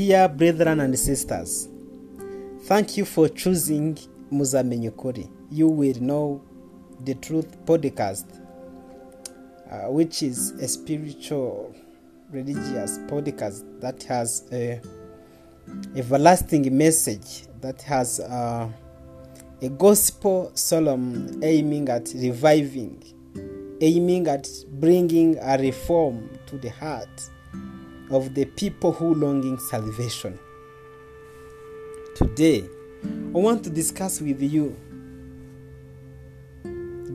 Dear brethren and sisters, thank you for choosing Muzamenye Ukuri. You will know the truth podcast, uh, which is a spiritual, religious podcast that has a everlasting message that has uh, a gospel solemn aiming at reviving, aiming at bringing a reform to the heart of the people who longing salvation. Today, I want to discuss with you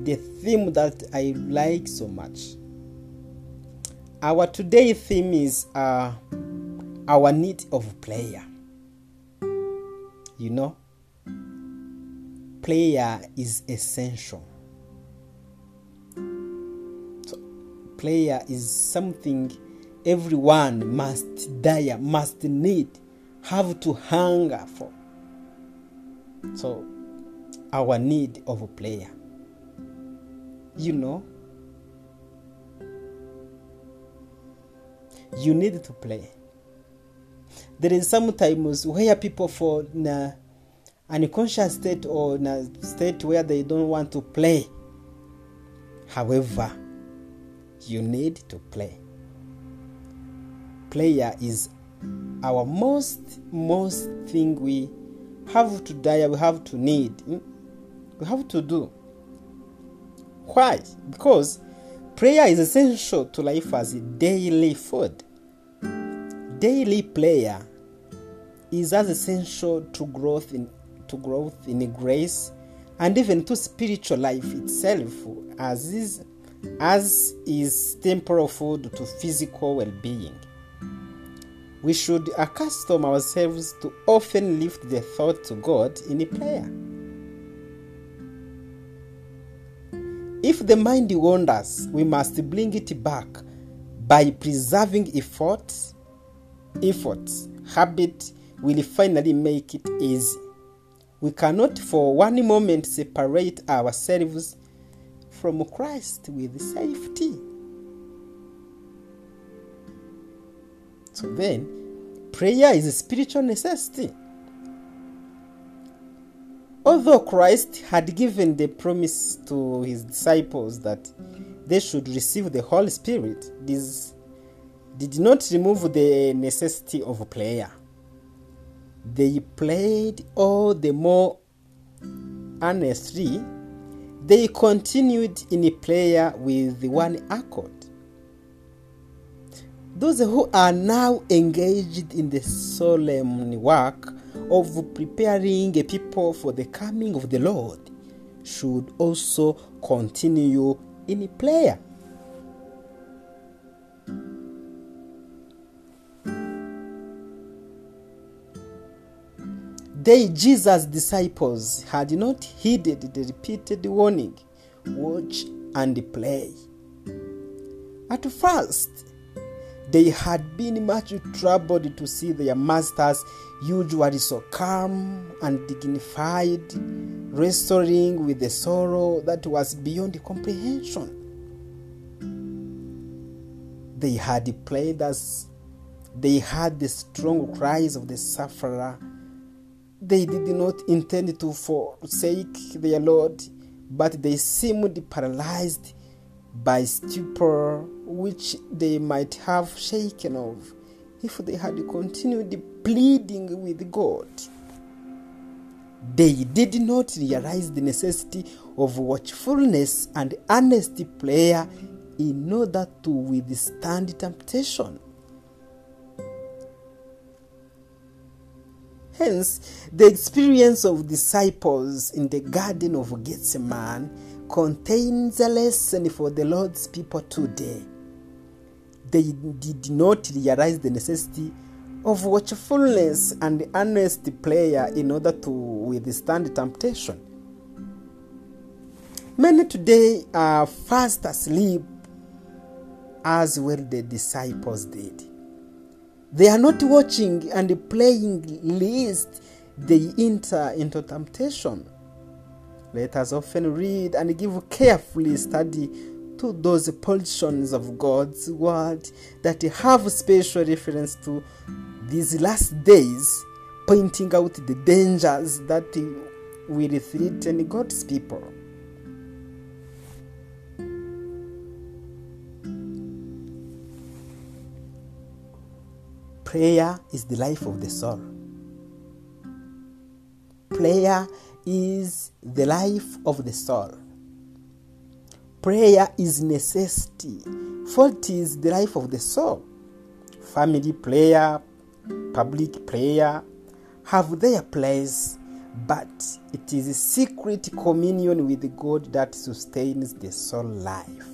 the theme that I like so much. Our today theme is uh, our need of prayer. You know, prayer is essential. So, prayer is something everyone must desire, must need, have to hunger for. So, our need of prayer. You know, you need to play. There is sometimes where people fall in a unconscious state or in a state where they don't want to play. However, you need to play. Prayer is our most most thing we have to die, we have to need, we have to do. Why? Because prayer is essential to life as a daily food. Daily prayer is as essential to growth in to growth in grace and even to spiritual life itself as is as is temporal food to physical well-being. We should accustom ourselves to often lift the thought to God in prayer. If the mind wanders, we must bring it back by preserving effort. Effort, habit will finally make it easy. We cannot for one moment separate ourselves from Christ with safety. So then, prayer is a spiritual necessity. Although Christ had given the promise to his disciples that they should receive the Holy Spirit, this did not remove the necessity of prayer. They prayed all the more earnestly. They continued in prayer with one accord. Those who are now engaged in the solemn work of preparing a people for the coming of the Lord should also continue in prayer. They, Jesus' disciples, had not heeded the repeated warning watch and pray. At first, they had been much troubled to see their masters, usually so calm and dignified, wrestling with the sorrow that was beyond comprehension. They had prayed as they heard the strong cries of the sufferer. They did not intend to forsake their Lord, but they seemed paralyzed by stupor which they might have shaken off if they had continued pleading with God. They did not realize the necessity of watchfulness and earnest prayer in order to withstand temptation. Hence, the experience of disciples in the Garden of Gethsemane contains a lesson for the Lord's people today. They did not realize the necessity of watchfulness and earnest prayer in order to withstand temptation. Many today are fast asleep as well the disciples did. They are not watching and praying lest they enter into temptation. Let us often read and give carefully study to those portions of God's word that have special reference to these last days, pointing out the dangers that will threaten God's people. Prayer is the life of the soul. Prayer is the life of the soul. Prayer is necessity, for it is the life of the soul. Family prayer, public prayer have their place, but it is secret communion with God that sustains the soul life.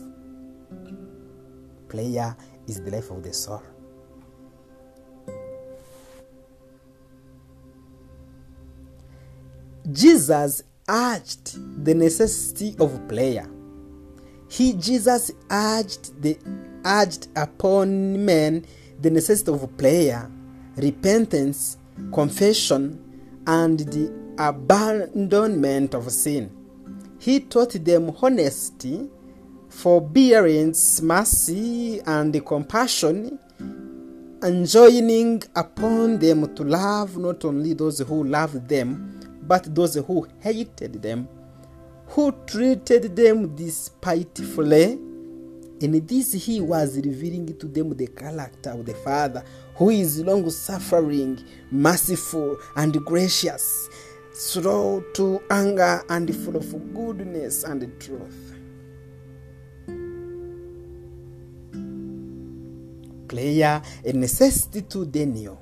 Prayer is the life of the soul. Jesus urged the necessity of prayer. He Jesus urged the urged upon men the necessity of prayer, repentance, confession, and the abandonment of sin. He taught them honesty, forbearance, mercy, and compassion, enjoining upon them to love not only those who love them, but those who hated them, who treated them despitefully. In this, he was revealing to them the character of the Father, who is long suffering, merciful, and gracious, slow to anger, and full of goodness and truth. Prayer a necessity to Daniel.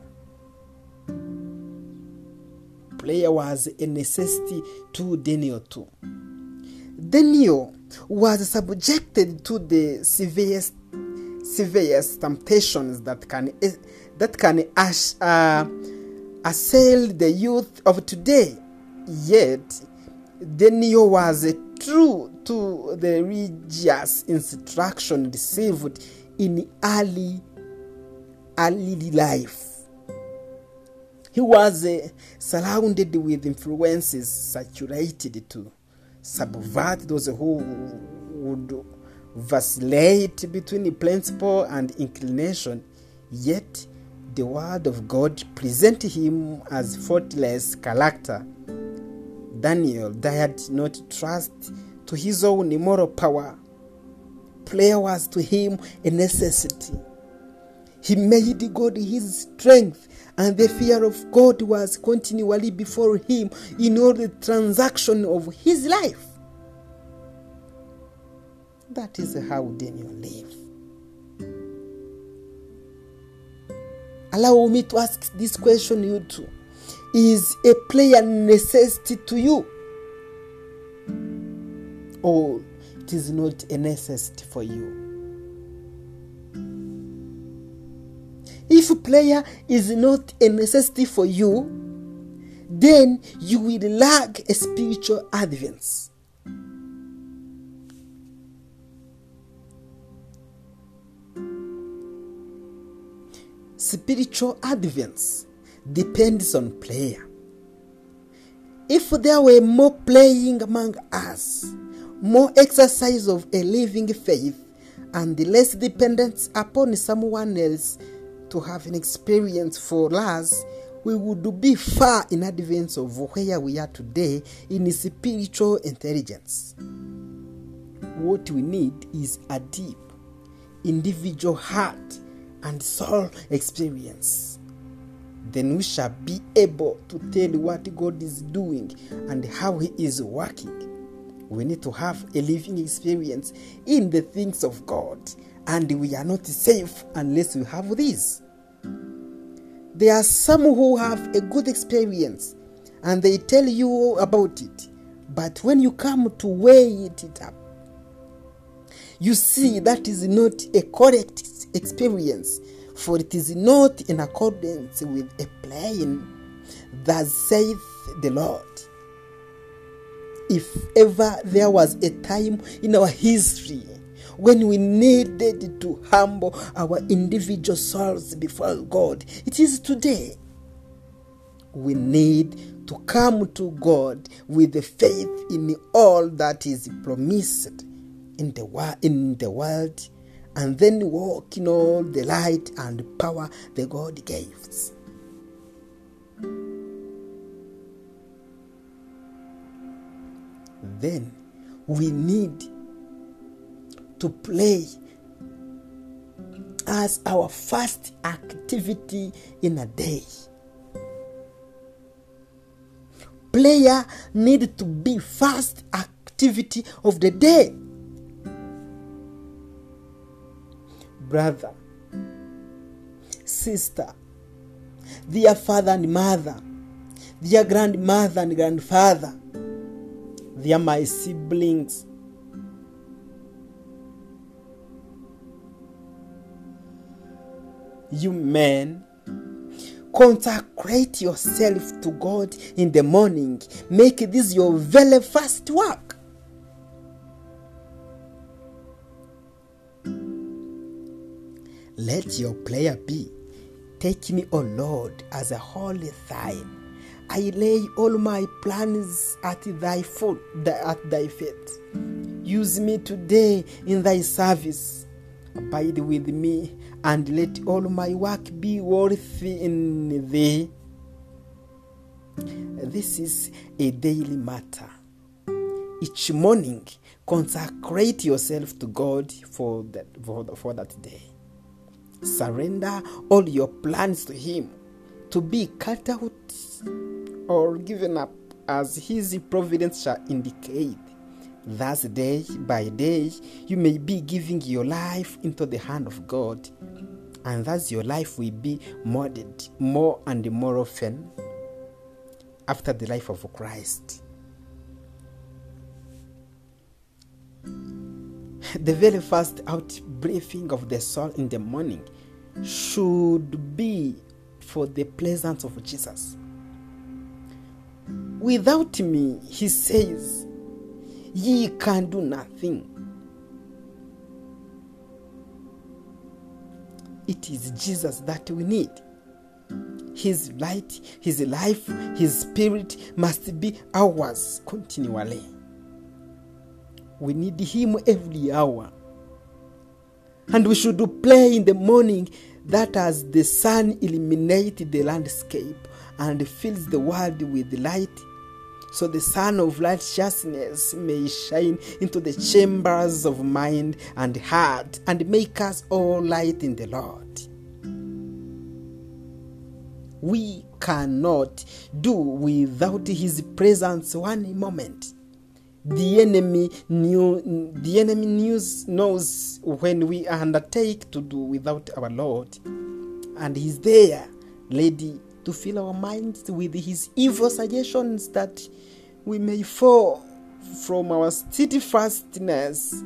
Prayer was a necessity to Daniel too. Daniel was subjected to the severest, severest temptations that can that can uh, assail the youth of today. Yet, Daniel was true to the religious instruction received in early early life. He was uh, surrounded with influences saturated to subvert those who would vacillate between principle and inclination, yet the word of God presented him as faultless character. Daniel dared not trust to his own moral power. Prayer was to him a necessity. He made God his strength, and the fear of God was continually before him in all the transaction of his life. That is how Daniel lived. Allow me to ask this question you too. Is a prayer necessity to you? Or it is not a necessity for you? Prayer is not a necessity for you, then you will lack a spiritual advance. Spiritual advance depends on prayer. If there were more playing among us, more exercise of a living faith, and less dependence upon someone else to have an experience for us, we would be far in advance of where we are today in spiritual intelligence. What we need is a deep individual heart and soul experience. Then we shall be able to tell what God is doing and how He is working. We need to have a living experience in the things of God, and we are not safe unless we have this. There are some who have a good experience and they tell you about it, but when you come to weigh it up, you see that is not a correct experience, for it is not in accordance with a plan that saith the Lord. If ever there was a time in our history when we needed to humble our individual souls before God, it is today. We need to come to God with faith in all that is promised in the, wo- in the world and then walk in all the light and power that God gives. Then we need to play as our first activity in a day. Prayer need to be first activity of the day. Brother, sister, dear father and mother, dear grandmother and grandfather, dear my siblings, you men. Consecrate yourself to god in the morning. Make this your very first work. Let your prayer be take me o lord as a holy sign i lay all my plans at thy foot at thy feet. Use me today in thy service. Abide with me and let all my work be worthy in thee. This is a daily matter. Each morning, consecrate yourself to God for that, for, for that day. Surrender all your plans to Him to be cut out or given up as His providence shall indicate. Thus, day by day, you may be giving your life into the hand of God, and thus your life will be molded more and more often after the life of Christ. The very first out breathing of the soul in the morning should be for the presence of Jesus. Without me, he says, ye can do nothing. It is Jesus that we need. His light, His life, His spirit must be ours continually. We need Him every hour. And we should pray in the morning that as the sun illuminates the landscape and fills the world with light, so the sun of righteousness may shine into the chambers of mind and heart and make us all light in the Lord. We cannot do without his presence one moment. The enemy knew the enemy knows, knows when we undertake to do without our Lord, and he's there, ready to fill our minds with his evil suggestions that we may fall from our steadfastness.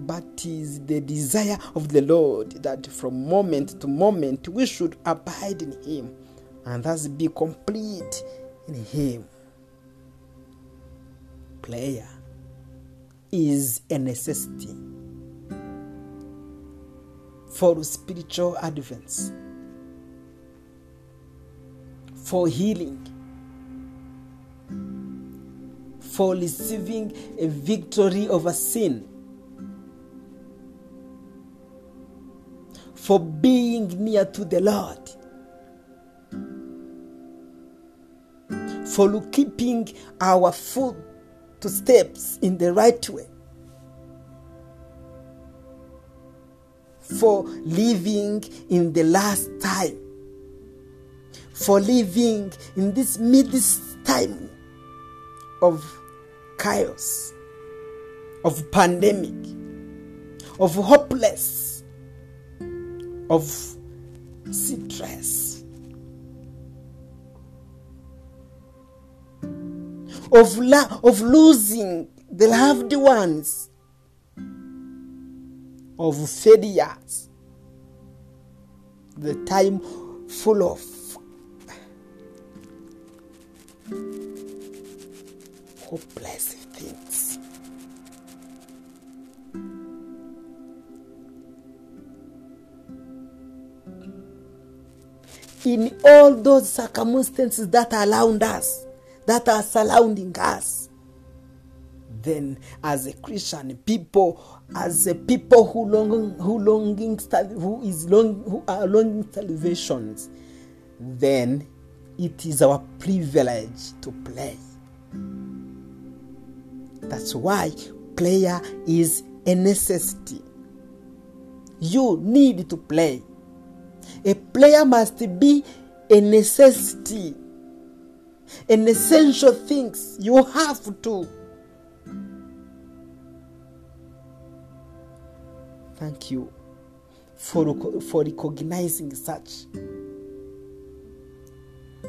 But is the desire of the Lord that from moment to moment we should abide in him and thus be complete in him. Prayer is a necessity for spiritual advance for healing, for receiving a victory over sin, for being near to the Lord, for keeping our foot to steps in the right way. For living in the last time for living in this midst time of chaos, of pandemic, of hopeless, of stress, of, la- of losing the loved ones, of failures, the time full of hopeless things. In all those circumstances that are around us, that are surrounding us, then as a christian people as a people who long who longing who is long who are longing salvations then it is our privilege to play. That's why prayer is a necessity. You need to play. A player must be a necessity. An essential things you have to. Thank you for, for recognizing such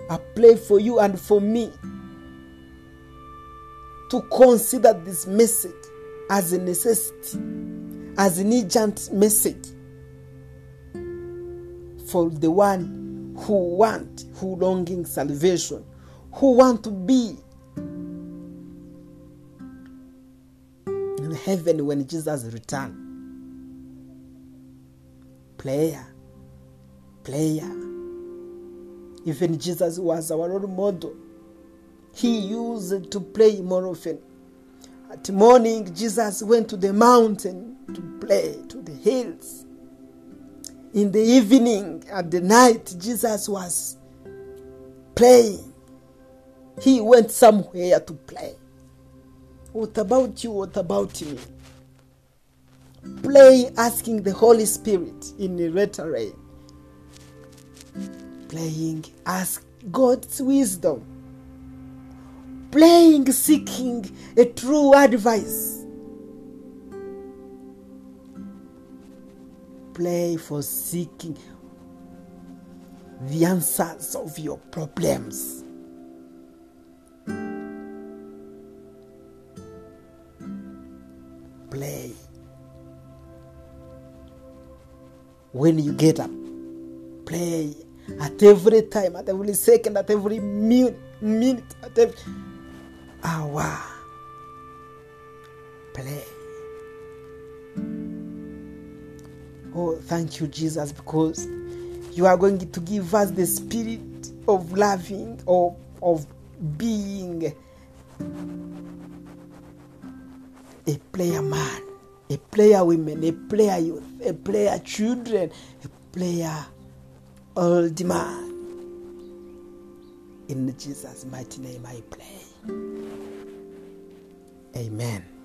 i play for you and for me to consider this message as a necessity as an urgent message for the one who want who longing salvation who want to be in heaven when jesus return. Player player. Even jesus was our role model. He used to play more often. At morning jesus went to the mountain to play to the hills. In the evening at the night jesus was playing. He went somewhere to play. What about you? What about me? Play asking the holy spirit in letter rain playing ask god's wisdom. Playing seeking a true advice. Play for seeking the answers of your problems. Play. When you get up play. At every time at every second at every minute minute at every hour. Play. Oh thank you jesus because you are going to give us the spirit of loving of of being. A player man a player women a player youth a player children a player old man. In jesus mighty name i pray. Amen.